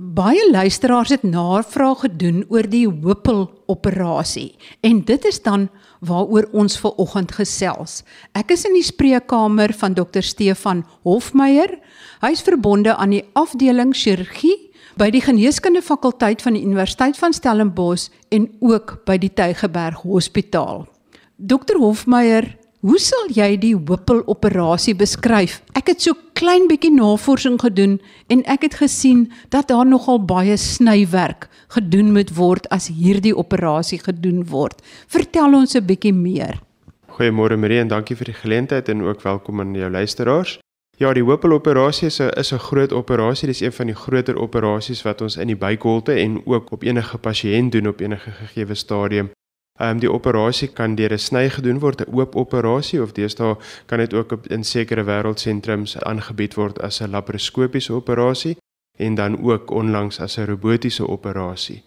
Baie luisteraars het navraag gedoen oor die Hopel operasie en dit is dan waaroor ons ver oggend gesels. Ek is in die spreekkamer van Dr Stefan Hofmeyer. Hy's verbonde aan die afdeling chirurgie by die geneeskunde fakulteit van die Universiteit van Stellenbosch en ook by die Tygerberg Hospitaal. Dr Hofmeyer, Hoe sal jy die Hopel operasie beskryf? Ek het so klein bietjie navorsing gedoen en ek het gesien dat daar nogal baie snywerk gedoen moet word as hierdie operasie gedoen word. Vertel ons 'n bietjie meer. Goeiemôre Marie en dankie vir die geleentheid en ook welkom aan jou luisteraars. Ja, die Hopel operasie is 'n is 'n groot operasie. Dit is een van die groter operasies wat ons in die buikholte en ook op enige pasiënt doen op enige gegee stadium. Ehm um, die operasie kan deur 'n sny gedoen word, 'n oop operasie of deesdae kan dit ook in sekere wêreldsentrums aangebied word as 'n laparoskopiese operasie en dan ook onlangs as 'n robotiese operasie.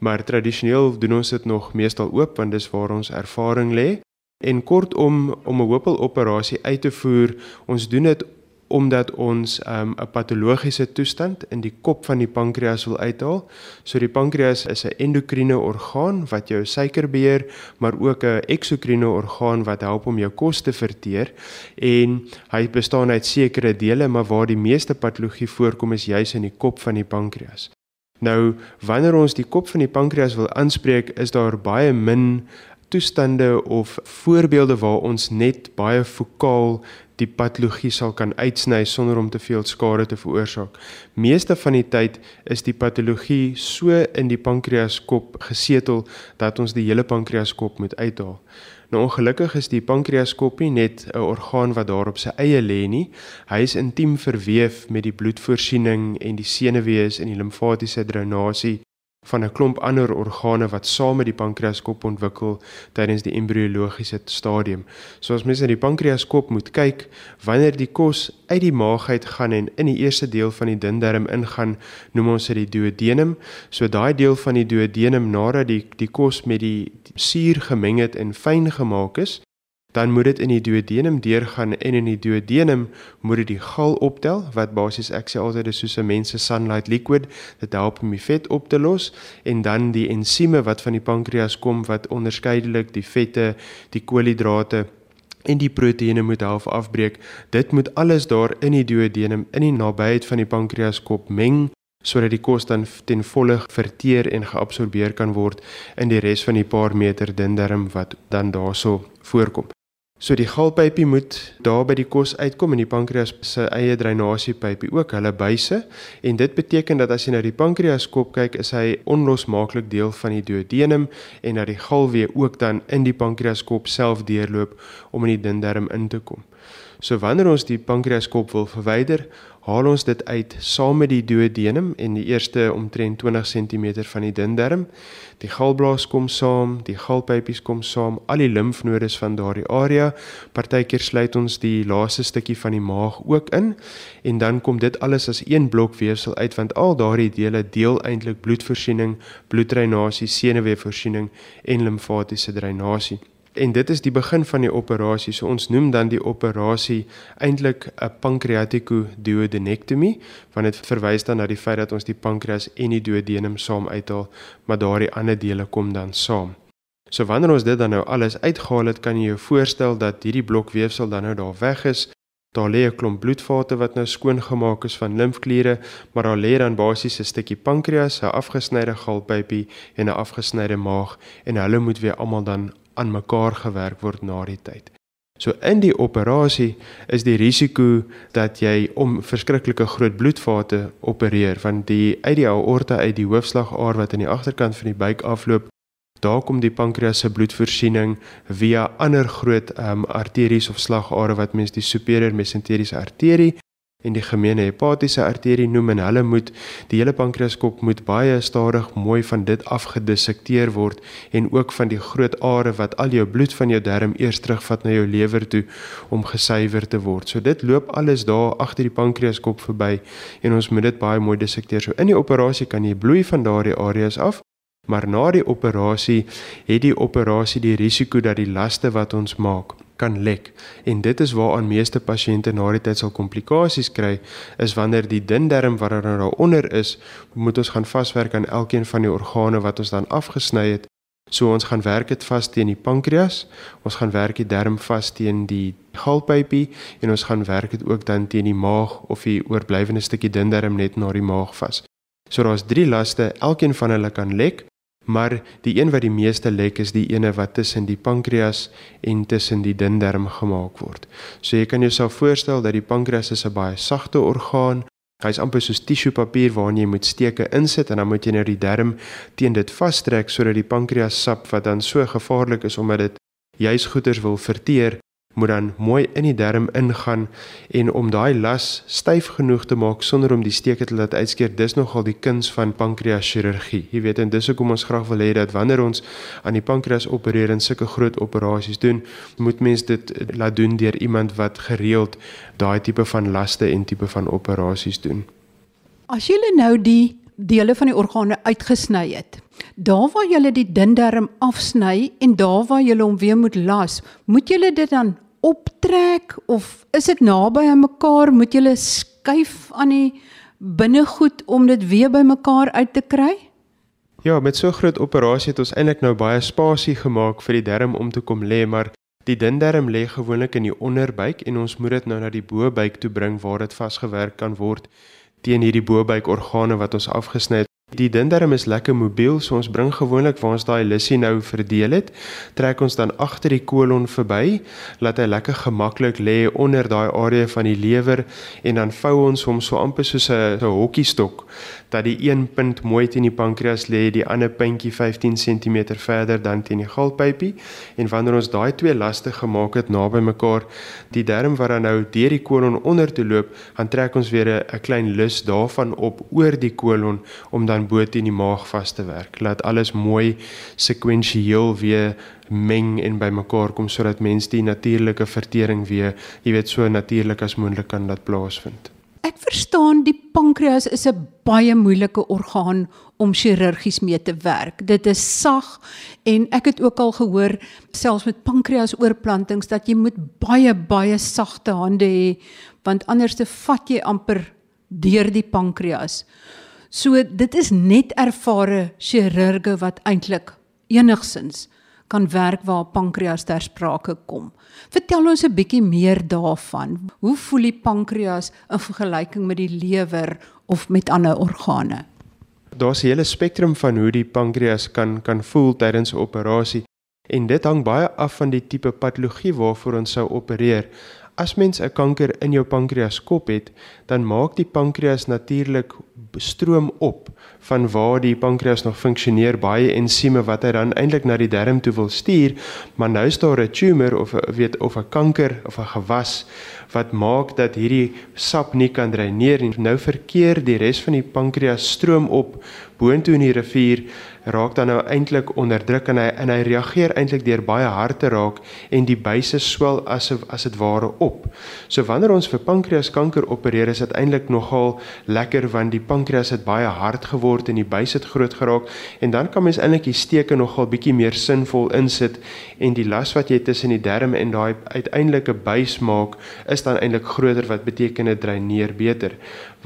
Maar tradisioneel doen ons dit nog meestal oop want dis waar ons ervaring lê. En kortom om 'n hopel operasie uit te voer, ons doen dit omdat ons ehm, 'n um, patologiese toestand in die kop van die pankreas wil uithaal. So die pankreas is 'n endokriene orgaan wat jou suiker beheer, maar ook 'n eksokriene orgaan wat help om jou kos te verteer en hy bestaan uit sekere dele, maar waar die meeste patologie voorkom is juis in die kop van die pankreas. Nou, wanneer ons die kop van die pankreas wil aanspreek, is daar baie min toestande of voorbeelde waar ons net baie fokaal die patologie sal kan uitsny sonder om te veel skade te veroorsaak. Meeste van die tyd is die patologie so in die pankreaskop gesetel dat ons die hele pankreaskop moet uithaal. Nou ongelukkig is die pankreaskop nie net 'n orgaan wat daar op sy eie lê nie. Hy is intiem verweef met die bloedvoorsiening en die senuwees en die limfatiese drenasie van 'n klomp ander organe wat saam met die pankreaskop ontwikkel tydens die embriologiese stadium. So as mens na die pankreaskop moet kyk, wanneer die kos uit die maag uit gaan en in die eerste deel van die dundarm ingaan, noem ons dit die duodenum. So daai deel van die duodenum nadat die die kos met die suur gemeng het en fyn gemaak is, dan moet dit in die duodenum deurgaan en in die duodenum moet dit die gal optel wat basies ek sê altyd is soos 'n mens se sunlight liquid dit help om die vet op te los en dan die ensieme wat van die pankreas kom wat onderskeidelik die vette, die koolhidrate en die proteïene moet half afbreek. Dit moet alles daar in die duodenum in die nabyheid van die pankreaskop meng sodat die kos dan ten volle verteer en geabsorbeer kan word in die res van die paar meter dun darm wat dan daarso voorkom. So die galpypie moet daar by die kos uitkom en die pankreas se eie dreinasiepypie ook hulle buise en dit beteken dat as jy na die pankreaskop kyk is hy onlosmaaklik deel van die duodenum en dat die galwee ook dan in die pankreaskop self deurloop om in die dindarm in te kom. So wanneer ons die pankreaskop wil verwyder, haal ons dit uit saam met die duodenum en die eerste omtrent 20 cm van die dindarm. Die galblaas kom saam, die galpypies kom saam, al die limfnodes van daardie area. Partykeer sluit ons die laaste stukkie van die maag ook in en dan kom dit alles as een blok weefsel uit want al daardie dele deel eintlik bloedvoorsiening, bloeddreinasie, senuweevoorsiening en limfatiese dreinasie en dit is die begin van die operasie. So ons noem dan die operasie eintlik 'n pancreaticoduodenectomy, want dit verwys dan na die feit dat ons die pankreas en die duodenum saam uithaal, maar daardie ander dele kom dan saam. So wanneer ons dit dan nou alles uitgehaal het, kan jy jou voorstel dat hierdie blok weefsel dan nou daar weg is. Daar lê 'n klomp bloedvate wat nou skoon gemaak is van limfkliere, maar daar lê dan basies 'n stukkie pankreas, 'n afgesnyde galpypie en 'n afgesnyde maag en hulle moet weer almal dan aan mekaar gewerk word na die tyd. So in die operasie is die risiko dat jy om verskriklike groot bloedvate opereer want die uit die aorta uit die hoofslagaar wat aan die agterkant van die buik afloop daar kom die pankreas se bloedvoorsiening via ander groot um, arteries of slagare wat mens die superior mesenteriese arterie en die gemeene hepatiese arterie noem en hulle moet die hele pankreaskop moet baie stadig mooi van dit afgedissekteer word en ook van die groot are wat al jou bloed van jou darm eers terugvat na jou lewer toe om gesuiwer te word. So dit loop alles daar agter die pankreaskop verby en ons moet dit baie mooi dissekteer. So in die operasie kan jy bloei van daardie areas af. Maar na die operasie het die operasie die risiko dat die laste wat ons maak kan lek. En dit is waaraan meeste pasiënte na die tyd sal komplikasies kry, is wanneer die dun darm wat er nou daaronder is, moet ons gaan vaswerk aan elkeen van die organe wat ons dan afgesny het. So ons gaan werk dit vas teen die pankreas, ons gaan werk die darm vas teen die galpypie en ons gaan werk dit ook dan teen die maag of die oorblywende stukkie dun darm net na die maag vas. So daar's drie laste, elkeen van hulle kan lek, maar die een wat die meeste lek is die ene wat tussen die pankreas en tussen die dun darm gemaak word. So jy kan jouself voorstel dat die pankreas is 'n baie sagte orgaan. Hy's amper soos tissuepapier waarin jy moet steke insit en dan moet jy nou die darm teen dit vastrek sodat die pankreas sap wat dan so gevaarlik is omdat dit juis goeders wil verteer moet dan mooi in die darm ingaan en om daai las styf genoeg te maak sonder om die steke te laat uitskeer dis nogal die kuns van pankreas chirurgie jy weet en dis hoekom ons graag wil hê dat wanneer ons aan die pankreas opereer en sulke groot operasies doen moet mens dit laat doen deur iemand wat gereeld daai tipe van laste en tipe van operasies doen as jy nou die dele van die organe uitgesny het. Daar waar jy die dun darm afsny en daar waar jy hom weer moet las, moet jy dit dan optrek of is dit naby aan mekaar? Moet jy skuif aan die binnegoed om dit weer bymekaar uit te kry? Ja, met so groot operasie het ons eintlik nou baie spasie gemaak vir die darm om te kom lê, maar die dun darm lê gewoonlik in die onderbuik en ons moet dit nou na die bobuik toe bring waar dit vasgewerk kan word teen hierdie bobuik organe wat ons afgesny het. Die dindarm is lekker mobiel, so ons bring gewoonlik waar ons daai lissie nou verdeel het, trek ons dan agter die kolon verby, laat hy lekker gemaklik lê onder daai area van die lewer en dan vou ons hom so amper soos 'n hokkiestok dat die een punt mooi teen die pankreas lê, die ander puntjie 15 cm verder dan teen die galpypie en wanneer ons daai twee laste gemaak het naby mekaar, die darm wat dan nou deur die kolon onder toe loop, dan trek ons weer 'n klein lus daarvan op oor die kolon om dan bo teen die maag vas te werk. Laat alles mooi sekwensieel weer meng en bymekaar kom sodat mens die natuurlike vertering weer, jy weet, so natuurlik as moontlik kan laat plaasvind. Ek verstaan die pankreas is 'n baie moeilike orgaan om chirurgies mee te werk. Dit is sag en ek het ook al gehoor selfs met pankreasoorplantings dat jy moet baie baie sagte hande hê want anders te vat jy amper deur die pankreas. So dit is net ervare chirurge wat eintlik enigsins kan werk waar pankreas ter sprake kom. Vertel ons 'n bietjie meer daarvan. Hoe voel die pankreas in vergelyking met die lewer of met ander organe? Daar's 'n hele spektrum van hoe die pankreas kan kan voel tydens 'n operasie en dit hang baie af van die tipe patologie waarvoor ons sou opereer. As mens 'n kanker in jou pankreas kop het, dan maak die pankreas natuurlik stroom op van waar die pankreas nog funksioneer baie ensieme wat hy dan eintlik na die darm toe wil stuur, maar nou is daar 'n tumor of 'n weet of 'n kanker of 'n gewas wat maak dat hierdie sap nie kan dreineer nie. Nou verkeer die res van die pankreas stroom op boontoe in die rivier raak dan nou eintlik onderdruk en hy en hy reageer eintlik deur baie hard te raak en die buise swel as as dit ware op. So wanneer ons vir pankreaskanker opereer is dit eintlik nogal lekker want die pankreas het baie hard geword en die het groot geraak en dan kan mens eintlik die steke nogal bietjie meer sinvol insit en die las wat jy tussen die darm en daai uiteindelike buis maak is dan eintlik groter wat beteken dit dreineer beter.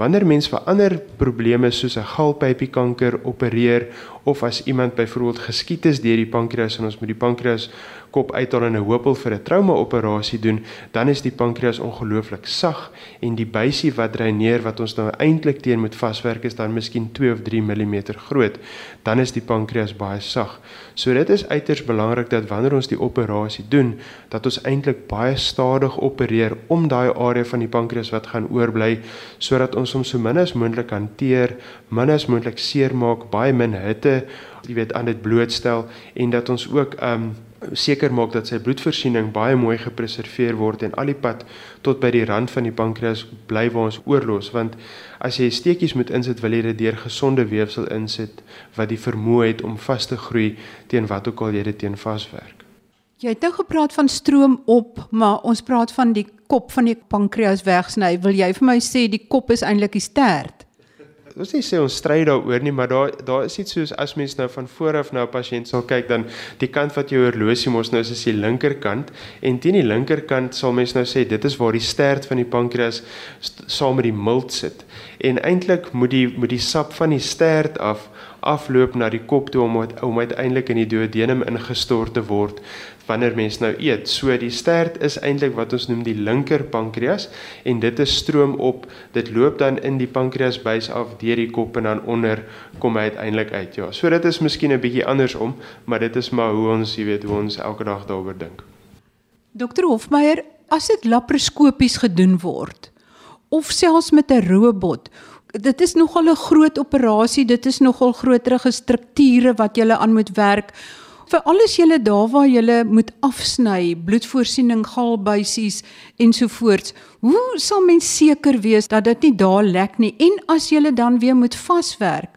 Wanneer mens vir ander probleme soos 'n galpypiekanker opereer of as iemand byvoorbeeld geskiet is deur die pankreas en ons moet die pankreas kop uithaal en 'n hoopel vir 'n trauma operasie doen, dan is die pankreas ongelooflik sag en die buisie wat dreineer wat ons nou eintlik teen moet vaswerk is dan miskien 2 of 3 mm groot. Dan is die pankreas baie sag. So dit is uiters belangrik dat wanneer ons die operasie doen, dat ons eintlik baie stadig opereer om daai area van die pankreas wat gaan oorbly sodat ons hom so min as moontlik hanteer, min as moontlik seermaak, baie min hitte, jy weet, aan dit blootstel en dat ons ook um seker maak dat sy bloedvoorsiening baie mooi gepreserveer word en al die pad tot by die rand van die pankreas bly waar ons oorlos want as jy steekies moet insit wil jy dit deur gesonde weefsel insit wat die vermoë het om vas te groei teen wat ook al jy dit teen vaswerk. Jy het nou gepraat van stroom op, maar ons praat van die kop van die pankreas wegsny. Wil jy vir my sê die kop is eintlik die stert? Ons nie sê ons stry daaroor nie, maar daar daar is iets soos as mens nou van voor af na 'n pasiënt sal kyk dan die kant wat jou horlosie mos nou is is die linkerkant en teen die linkerkant sal mens nou sê dit is waar die stert van die pankreas saam met die milt sit. En eintlik moet die moet die sap van die stert af afloop na die kop toe om om uiteindelik in die duodenum ingestort te word wanneer mens nou eet. So die stert is eintlik wat ons noem die linker pankreas en dit is stroom op. Dit loop dan in die pankreasbuis af deur die kop en dan onder kom hy uiteindelik uit. Ja. So dit is miskien 'n bietjie andersom, maar dit is maar hoe ons, jy weet, hoe ons elke dag daaroor dink. Dokter Hofmeyer, as dit laparoskopies gedoen word of selfs met 'n robot, dit is nogal 'n groot operasie, dit is nogal groterige strukture wat jy aan moet werk vir alles julle daar waar julle moet afsny, bloedvoorsiening, galbuisies ensovoorts. Hoe sal mens seker wees dat dit nie daar lek nie en as julle dan weer moet vaswerk?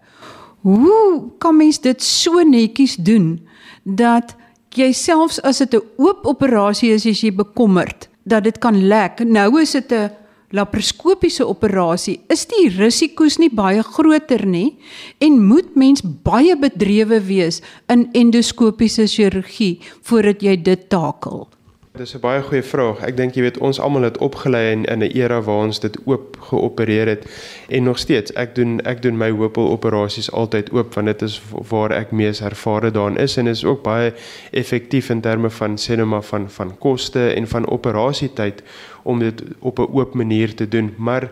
Hoe kan mens dit so netjies doen dat jy selfs as dit 'n oop operasie is as jy bekommerd dat dit kan lek. Nou is dit 'n laparoskopiese operasie is die risiko's nie baie groter nie en moet mens baie bedrewe wees in endoskopiese chirurgie voordat jy dit takel. Dis 'n baie goeie vraag. Ek dink jy weet ons almal het opgelei in in 'n era waar ons dit oop geopereer het en nog steeds ek doen ek doen my hoopel operasies altyd oop want dit is waar ek mees ervare daarin is en is ook baie effektief in terme van sinema nou van van koste en van operasietyd om dit op 'n oop manier te doen. Maar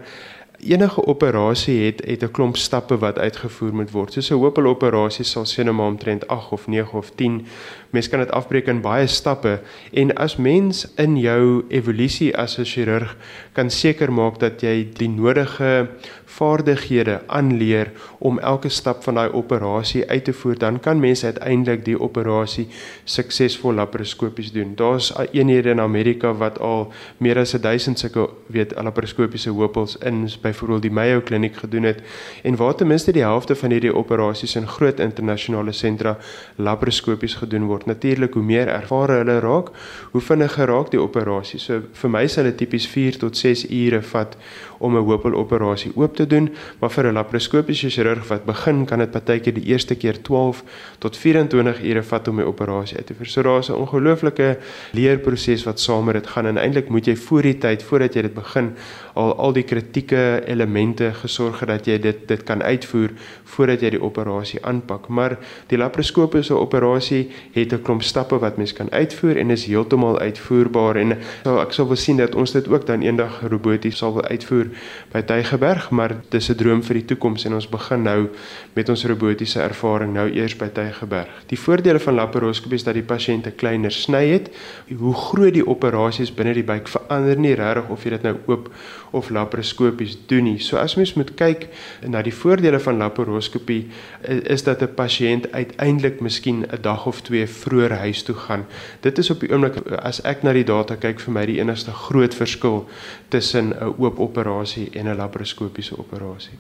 enige operasie het het 'n klomp stappe wat uitgevoer moet word. So 'n hoopel operasie sal sien maar omtrent 8 of 9 of 10. Mens kan dit afbreek in baie stappe en as mens in jou evolusie as 'n chirurg kan seker maak dat jy die nodige vaardighede aanleer om elke stap van daai operasie uit te voer, dan kan mense uiteindelik die operasie suksesvol laparoskopies doen. Daar's eenhede in Amerika wat al meer as 1000 sulke weet laparoskopiese hoopels in byvoorbeeld die Mayo Kliniek gedoen het en waar ten minste die helfte van hierdie operasies in groot internasionale sentra laparoskopies gedoen word. Natuurlik hoe meer ervare hulle raak, hoe vinniger raak die operasie. So vir my sal dit tipies 4 tot 6 ure vat om 'n hoopeloperasie oop te doen, maar vir 'n laparoskopiese chirurg wat begin, kan dit partykeer die eerste keer 12 tot 24 ure vat om 'n operasie uit te voer. So daar's 'n ongelooflike leerproses wat saam met dit gaan en eintlik moet jy voor die tyd voordat jy dit begin al al die kritieke elemente gesorg het dat jy dit dit kan uitvoer voordat jy die operasie aanpak. Maar die laparoskopiese operasie het 'n klomp stappe wat mens kan uitvoer en is heeltemal uitvoerbaar en so ek sal wil sien dat ons dit ook dan eendag roboties sal wil uitvoer by Tygerberg, maar dis 'n droom vir die toekoms en ons begin nou met ons robotiese ervaring nou eers by Tygerberg. Die voordele van laparoskopie is dat die pasiënt 'n kleiner sny het. Hoe groot die operasies binne die buik verander nie regtig of jy dit nou oop of laparoskopies doen nie. So as mens moet kyk na die voordele van laparoskopie is dat 'n pasiënt uiteindelik miskien 'n dag of twee vroeër huis toe gaan. Dit is op die oomblik as ek na die data kyk vir my die enigste groot verskil tussen 'n oop operasie en 'n laparoskopiese operasie.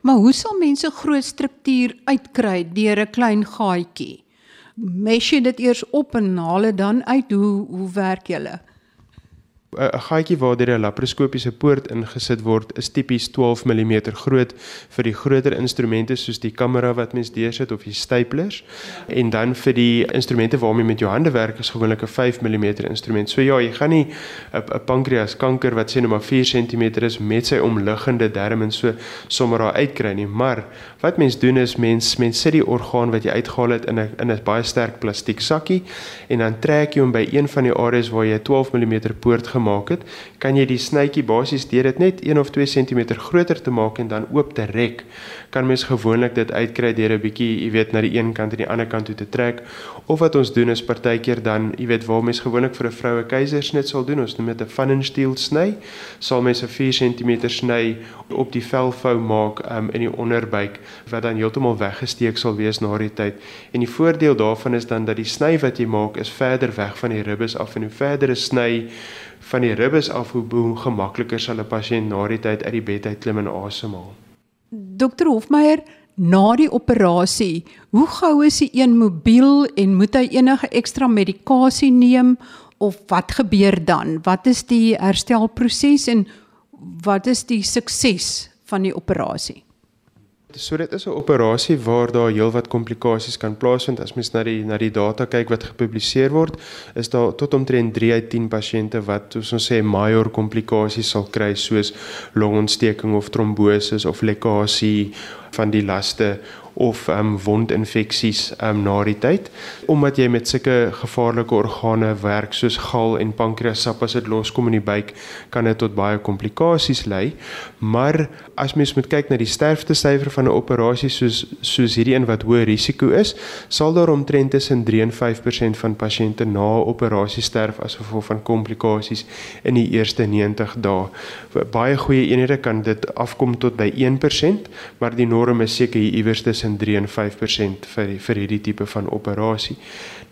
Maar hoe sal mense groot struktuur uitkry deur 'n klein gaatjie? Mes jy dit eers op en haal dit dan uit? Hoe hoe werk julle? 'n gaatjie waardeur 'n laparoskopiese poort ingesit word is tipies 12 mm groot vir die groter instrumente soos die kamera wat mens deursit of die staplers en dan vir die instrumente waarmee met jou hande werk is gewoonlik 'n 5 mm instrument. So ja, jy gaan nie 'n pankreaskanker wat sê net maar 4 cm is met sy omliggende darm en so sommer daar uitkry nie, maar wat mens doen is mens mens sit die orgaan wat jy uitgehaal het in 'n in 'n baie sterk plastiek sakkie en dan trek jy hom by een van die areas waar jy 12 mm poort gemaak het, kan jy die snytjie basies deur dit net 1 of 2 cm groter te maak en dan oop te rek, kan mens gewoonlik dit uitkry deur 'n bietjie, jy weet, na die een kant en die ander kant toe te trek. Of wat ons doen is partykeer dan, jy weet, waar mens gewoonlik vir 'n vroue keisersnit sal doen, ons noem dit 'n funnenstiel sny, sal mens 'n 4 cm sny op die velvou maak um, in die onderbuik wat dan heeltemal weggesteek sal wees na die tyd. En die voordeel daarvan is dan dat die sny wat jy maak is verder weg van die ribbes af en hoe verder 'n sny van die ribbes af hoe, hoe gemakliker sal 'n pasiënt na die tyd uit die bed uit klim en asemhaal. Dokter Hofmeyer, na die operasie, hoe gou is die een mobiel en moet hy enige ekstra medikasie neem of wat gebeur dan? Wat is die herstelproses en wat is die sukses van die operasie? So dit is 'n operasie waar daar heelwat komplikasies kan plaasvind. As mens na die na die data kyk wat gepubliseer word, is daar tot omtrent 3 uit 10 pasiënte wat soos ons sê major komplikasies sal kry soos longontsteking of trombose of lekkasie van die laste of um wondinfeksies um na die tyd. Omdat jy met sulke gevaarlike organe werk soos gal en pankreassap as dit loskom in die buik kan dit tot baie komplikasies lei. Maar as mens moet kyk na die sterftesyfer van 'n operasie soos soos hierdie een wat hoë risiko is sal daar omtrent tussen 3 en 5% van pasiënte na 'n operasie sterf as gevolg van komplikasies in die eerste 90 dae. Baie goeie eenhede kan dit afkom tot by 1% maar die norm is seker hier iewers 3 en 5% vir vir hierdie tipe van operasie.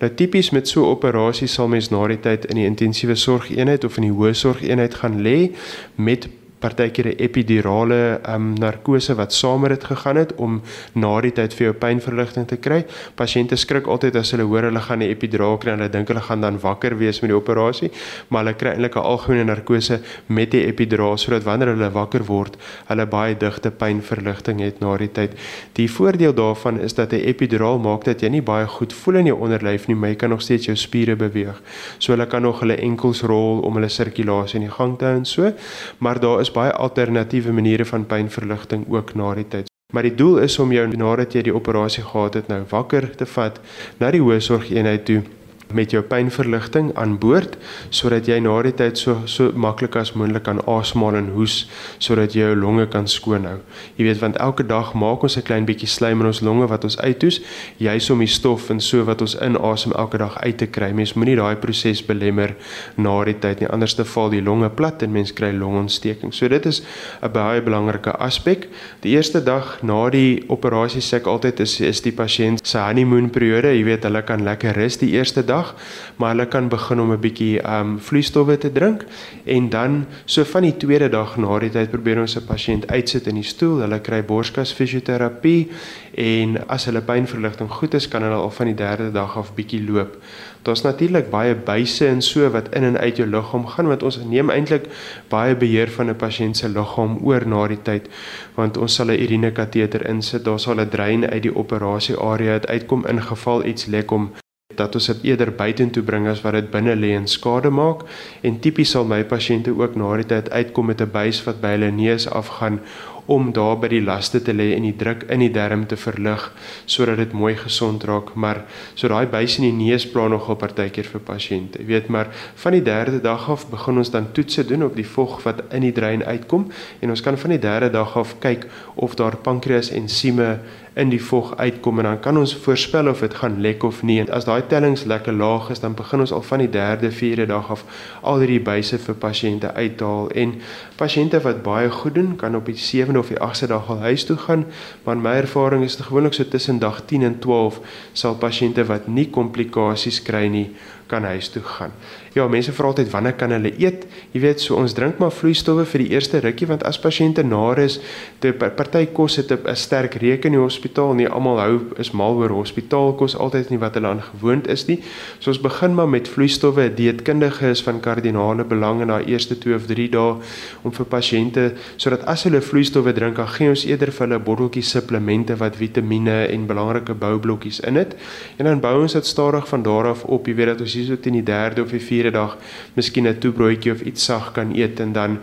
Nou tipies met so 'n operasie sal mens na die tyd in die intensiewe sorgeenheid of in die hoë sorgeenheid gaan lê met partykeer 'n epidurale um, narkose wat saam met dit gegaan het om na die tyd vir jou pynverligting te kry. Pasiënte skrik altyd as hulle hoor hulle gaan 'n epiduraal kry en hulle dink hulle gaan dan wakker wees met die operasie, maar hulle kry eintlik 'n algemene narkose met die epiduraal sodat wanneer hulle wakker word, hulle baie digte pynverligting het na die tyd. Die voordeel daarvan is dat 'n epiduraal maak dat jy nie baie goed voel in jou onderlyf nie, maar jy kan nog steeds jou spiere beweeg. So hulle kan nog hulle enkels rol om hulle sirkulasie in die gang te hou en so, maar daar is is baie alternatiewe maniere van pynverligting ook na die tyd. Maar die doel is om jou nadat jy die operasie gehad het nou wakker te vat na die hoë sorgeenheid toe met jou pynverligting aan boord sodat jy na die tyd so so maklik as moontlik kan asemhaal en hoes sodat jy jou longe kan skoon hou. Jy weet want elke dag maak ons 'n klein bietjie slijm in ons longe wat ons uithoes, juis om die stof en so wat ons inasem elke dag uit te kry. Mens moenie daai proses belemmer na die tyd nie, anders te val die longe plat en mens kry longontsteking. So dit is 'n baie belangrike aspek. Die eerste dag na die operasie sê ek altyd is is die pasiënt se honeymoon periode, jy weet hulle kan lekker rus die eerste dag dag, maar hulle kan begin om 'n bietjie um vloeistowwe te drink en dan so van die tweede dag na die tyd probeer ons 'n pasiënt uitsit in die stoel. Hulle kry borskas fisioterapie en as hulle pynverligting goed is, kan hulle al van die derde dag af bietjie loop. Daar's natuurlik baie buise en so wat in en uit jou liggaam gaan want ons neem eintlik baie beheer van 'n pasiënt se liggaam oor na die tyd want ons sal 'n urinekateter insit, daar sal 'n drein uit die operasie area uitkom in geval iets lek om dat ons dit eerder buitentoe bring as wat dit binne lê en skade maak. En tipies sal my pasiënte ook na die tyd uitkom met 'n buis wat by hulle neus afgaan om daar by die laste te lê en die druk in die darm te verlig sodat dit mooi gesond raak. Maar so daai buis in die neus pla nogal partykeer vir pasiënte jy weet. Maar van die derde dag af begin ons dan toetse doen op die vog wat in die drein uitkom. En ons kan van die derde dag af kyk of daar pankreas ensieme in die vog uitkom en dan kan ons voorspel of dit gaan lek of nie. En as daai tellings lekker laag is, dan begin ons al van die 3de, 4de dag af al hierdie buise vir pasiënte uithaal en pasiënte wat baie goed doen, kan op die 7de of die 8de dag al huis toe gaan. Maar my ervaring is dit gewoonlik so tussen dag 10 en 12 sal pasiënte wat nie komplikasies kry nie kan huis toe gaan. Ja, mense vra altyd wanneer kan hulle eet? Jy weet, so ons drink maar vloeistowwe vir die eerste rukkie want as pasiënte nar is, te party kos het 'n sterk reuk in die hospitaal. Nie almal hou is mal oor hospitaalkos altyd nie wat hulle aan gewoond is nie. So ons begin maar met vloeistowwe. 'n Dieetkundige is van kardinale belang in daai eerste 2 of 3 dae om vir pasiënte sodat as hulle vloeistowwe drink, dan gee ons eerder vir hulle botteltjie supplemente wat vitamiene en belangrike boublokkies in het. En dan bou ons dit stadig van daar af op. Jy weet dat ons hier so teen die 3de of die 4de dag miskien 'n toebroodjie of iets sag kan eet en dan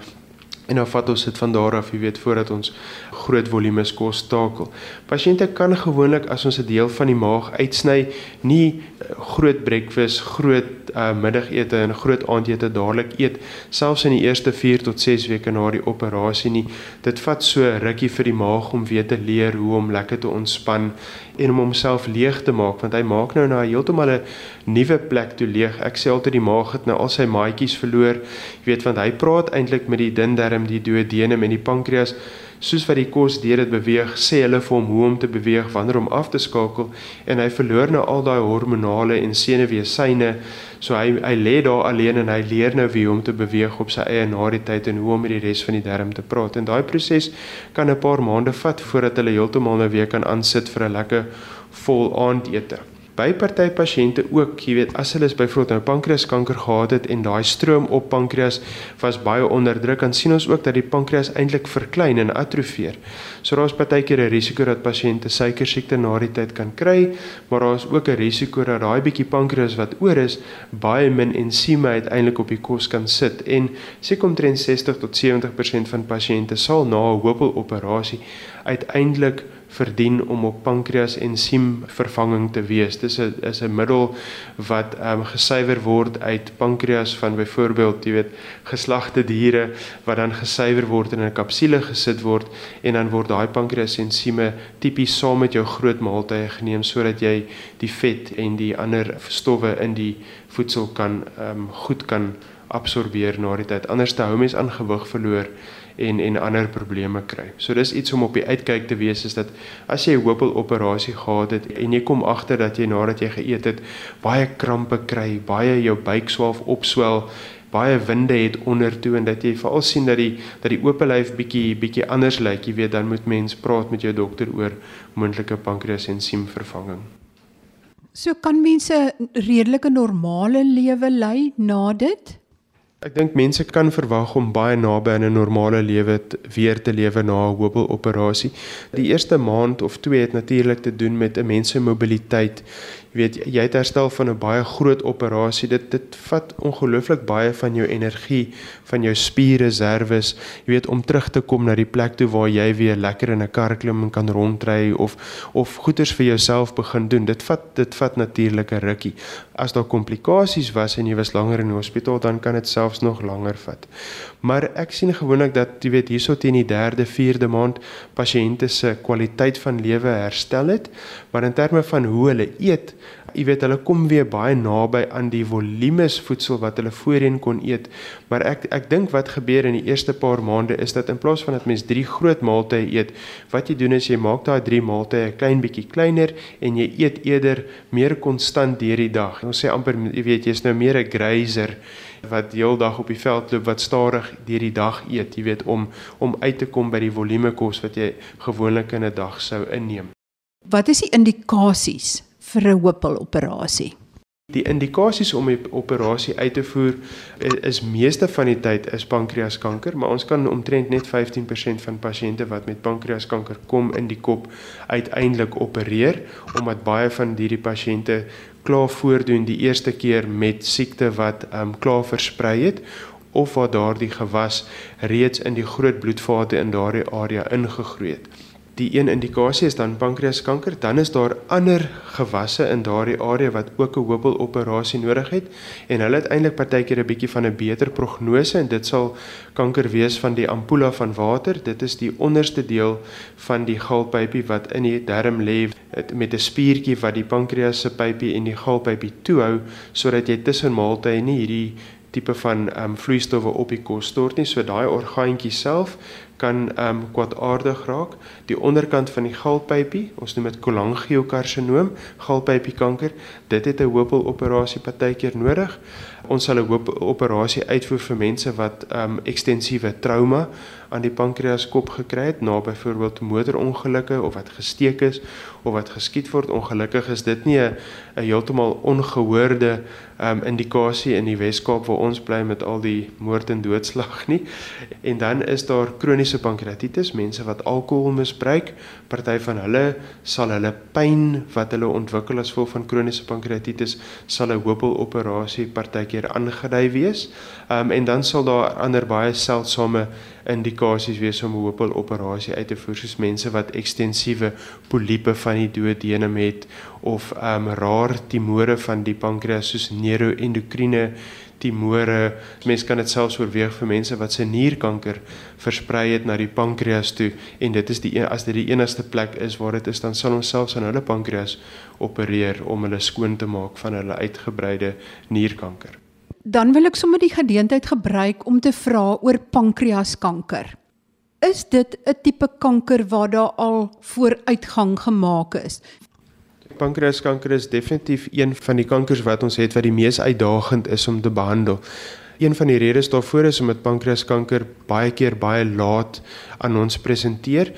en dan vat ons dit van daar af, jy weet, voordat ons groot volumes kos takel. Pasiënte kan gewoonlik as ons 'n deel van die maag uitsny, nie eh, groot breakfast, groot uh, middagete en groot aandete dadelik eet selfs in die eerste 4 tot 6 weke na die operasie nie. Dit vat so rukkie vir die maag om weer te leer hoe om lekker te ontspan en om homself leeg te maak want hy maak nou na heeltemal 'n nuwe plek toe leeg. Ek sê altyd die maag het nou al sy maatjies verloor. Jy weet want hy praat eintlik met die dun darm, die duodenum en die pankreas soos wat die kos deur dit beweeg, sê hulle vir hom hoe om te beweeg, wanneer om af te skakel en hy verloor nou al daai hormonale en senuweesyne. So hy hy lê daar alleen en hy leer nou wie om te beweeg op sy eie na die tyd en hoe om met die res van die darm te praat. En daai proses kan 'n paar maande vat voordat hulle heeltemal nou weer kan aansit vir 'n lekker vol aandete. By party pasiënte ook, jy weet, as hulle byvoorbeeld nou pankreaskanker gehad het en daai stroom op pankreas was baie onder druk, dan sien ons ook dat die pankreas eintlik verklein en atrofieer. So daar's partykeer 'n risiko dat pasiënte suiker siekte na die tyd kan kry, maar daar's ook 'n risiko dat daai bietjie pankreas wat oor is, baie min ensieme uiteindelik op die kos kan sit en seker omtrent 60 tot 70% van pasiënte sal na 'n hoopeloperasie uiteindelik verdien om op pankreas ensiem vervanging te wees. Dis 'n is 'n middel wat ehm um, gesuiwer word uit pankreas van byvoorbeeld, jy weet, geslagte diere wat dan gesuiwer word en in 'n kapsule gesit word en dan word daai pankreas ensieme tipies saam met jou groot maaltye geneem sodat jy die vet en die ander stowwe in die voedsel kan ehm um, goed kan absorbeer na die tyd. Anders te hou mens aan gewig verloor en en ander probleme kry. So dis iets om op die uitkyk te wees is dat as jy 'n hoopel operasie gehad het en jy kom agter dat jy nadat jy geëet het baie krampe kry, baie jou buik swaalf opswel, baie winde het onder toe en dat jy veral sien dat die dat die oop lyf bietjie bietjie anders lyk, jy weet dan moet mens praat met jou dokter oor moontlike pankreasensiem vervanging. So kan mense redelike normale lewe lei na dit? Ek dink mense kan verwag om baie naby aan 'n normale lewe weer te lewe na 'n hoopeloperasie. Die eerste maand of 2 het natuurlik te doen met 'n mens se mobiliteit weet jy het herstel van 'n baie groot operasie. Dit dit vat ongelooflik baie van jou energie, van jou spierreserwes, jy weet om terug te kom na die plek toe waar jy weer lekker in 'n kar klim en kan rondry of of goeders vir jouself begin doen. Dit vat dit vat natuurlik 'n rukkie. As daar komplikasies was en jy was langer in die hospitaal, dan kan dit selfs nog langer vat. Maar ek sien gewoonlik dat jy weet hierso teen die 3de, 4de maand pasiënte se kwaliteit van lewe herstel het, maar in terme van hoe hulle eet Jy weet hulle kom weer baie naby aan die volumes voedsel wat hulle voorheen kon eet. Maar ek ek dink wat gebeur in die eerste paar maande is dat in plaas van dat mens 3 groot maaltye eet, wat jy doen is jy maak daai 3 maaltye 'n klein bietjie kleiner en jy eet eerder meer konstant deur die dag. Ons sê amper jy weet jy's nou meer 'n grazer wat heeldag op die veld loop wat stadig deur die dag eet, jy weet om om uit te kom by die volume kos wat jy gewoonlik in 'n dag sou inneem. Wat is die indikasies vir 'n hoopeloperasie? Die indikasies om 'n operasie uit te voer is meeste van die tyd is pankreaskanker, maar ons kan omtrent net 15% van pasiënte wat met pankreaskanker kom in die kop uiteindelik opereer omdat baie van hierdie pasiënte klaar voordoen die eerste keer met siekte wat um, klaar versprei het of waar daardie gewas reeds in die groot bloedvate in daardie area ingegroei het die een indikasie is dan pankreaskanker, dan is daar ander gewasse in daardie area wat ook 'n hoopeloperasie nodig het en hulle het eintlik partykeer 'n bietjie van 'n beter prognose en dit sal kanker wees van die ampulla van water. Dit is die onderste deel van die galpypie wat in die darm lê met 'n spiertjie wat die pankreas se pypie en die galpypie toehou sodat jy tussen maaltye nie hierdie tipe van ehm um, vloeistowwe op die kos stort nie. So daai orgaantjie self kan ehm um, kwaadaardig raak. Die onderkant van die galpypie, ons noem dit cholangiokarsinoom, galpypiekanker. Dit het 'n hoopeloperasie partykeer nodig. Ons sal 'n hoopeloperasie uitvoer vir mense wat ehm um, ekstensiewe trauma aan die pankreas kop gekry het na byvoorbeeld motorongelukke of wat gesteek is of wat geskiet word. Ongelukkig is dit nie 'n heeltemal ongehoorde um, indikasie in die Weskaap waar ons bly met al die moord en doodslag nie. En dan is daar kroniese pankreatitis, mense wat alkohol misbruik. Party van hulle sal hulle pyn wat hulle ontwikkel as gevolg van kroniese pankreatitis sal 'n hoopeloperasie partykeer aangedui wees. Um, en dan sal daar ander baie seldsame indikasies wees om 'n hoopeloperasie uit te voer soos mense wat ekstensiewe poliepe van die duodenum het of ehm um, rare timore van die pankreas soos neuroendokriene timore. Mense kan dit selfs oorweeg vir mense wat se nierkanker versprei het na die pankreas toe en dit is die een, as dit die enigste plek is waar dit is dan sal ons selfs aan hulle pankreas opereer om hulle skoon te maak van hulle uitgebreide nierkanker. Dan wil ek sommer die geleentheid gebruik om te vra oor pankreaskanker. Is dit 'n tipe kanker waar daar al vooruitgang gemaak is? Pankreaskanker is definitief een van die kankers wat ons het wat die mees uitdagend is om te behandel. Een van die redes daarvoor is omdat pankreaskanker baie keer baie laat aan ons presenteer.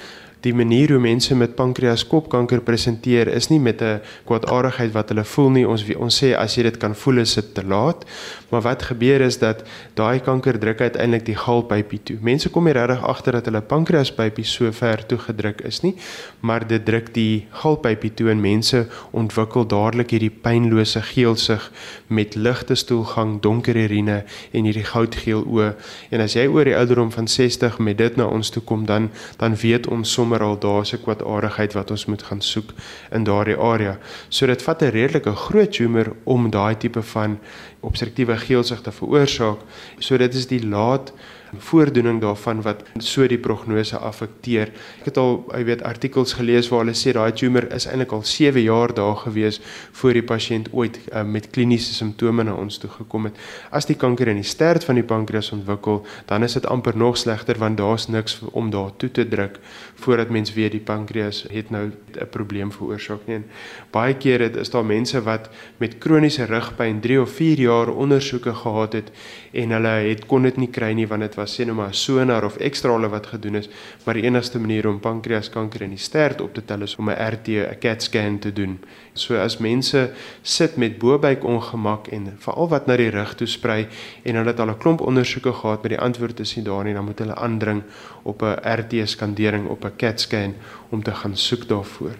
Die manier hoe mense met pankreaskopkanker presenteer is nie met 'n kwaadaardigheid wat hulle voel nie. Ons ons sê as jy dit kan voel is dit te laat. Maar wat gebeur is dat daai kanker druk uiteindelik die galpypie toe. Mense kom nie regtig agter dat hulle pankreaspypie so ver toe gedruk is nie, maar dit druk die galpypie toe en mense ontwikkel dadelik hierdie pynlose geelsig met ligte stoelgang, donker urine en hierdie goudgeel oë. En as jy oor die ouderdom van 60 met dit na ons toe kom, dan dan weet ons sommer al daar's 'n kwaadaardigheid wat ons moet gaan soek in daardie area. So dit vat 'n redelike groot tumor om daai tipe van obstruktiewe geelsig te veroorsaak. So dit is die laat voordoening daarvan wat so die prognose affekteer. Ek het al, jy weet, artikels gelees waar hulle sê daai tumor is eintlik al 7 jaar daar gewees voor die pasiënt ooit uh, met kliniese simptome na ons toe gekom het. As die kanker in die stert van die pankreas ontwikkel, dan is dit amper nog slegter want daar's niks om daar toe te druk voordat mens weet die pankreas het nou 'n probleem veroorsaak nie. En baie kere is daar mense wat met kroniese rugpyn 3 of 4 jaar ondersoeke gehad het en hulle het kon dit nie kry nie want dit was sê nou maar sonar of ekstrale wat gedoen is, maar die enigste manier om pankreaskanker in die stert op te tel is om 'n RT, 'n CAT scan te doen. So as mense sit met bobuik ongemak en veral wat na die rug toe sprei en hulle het al 'n klomp ondersoeke gehad met die antwoorde is nie daar nie, dan moet hulle aandring op 'n RT skandering op 'n CAT scan om te gaan soek daarvoor.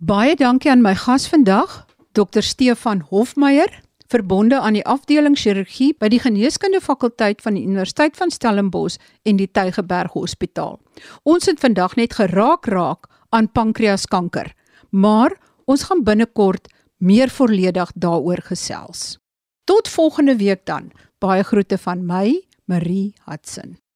Baie dankie aan my gas vandag, Dr. Stefan Hofmeyer verbonde aan die afdeling chirurgie by die geneeskunde fakulteit van die Universiteit van Stellenbosch en die Tygerberg Hospitaal. Ons het vandag net geraak raak aan pankreaskanker, maar ons gaan binnekort meer volledig daaroor gesels. Tot volgende week dan. Baie groete van my, Marie Hudson.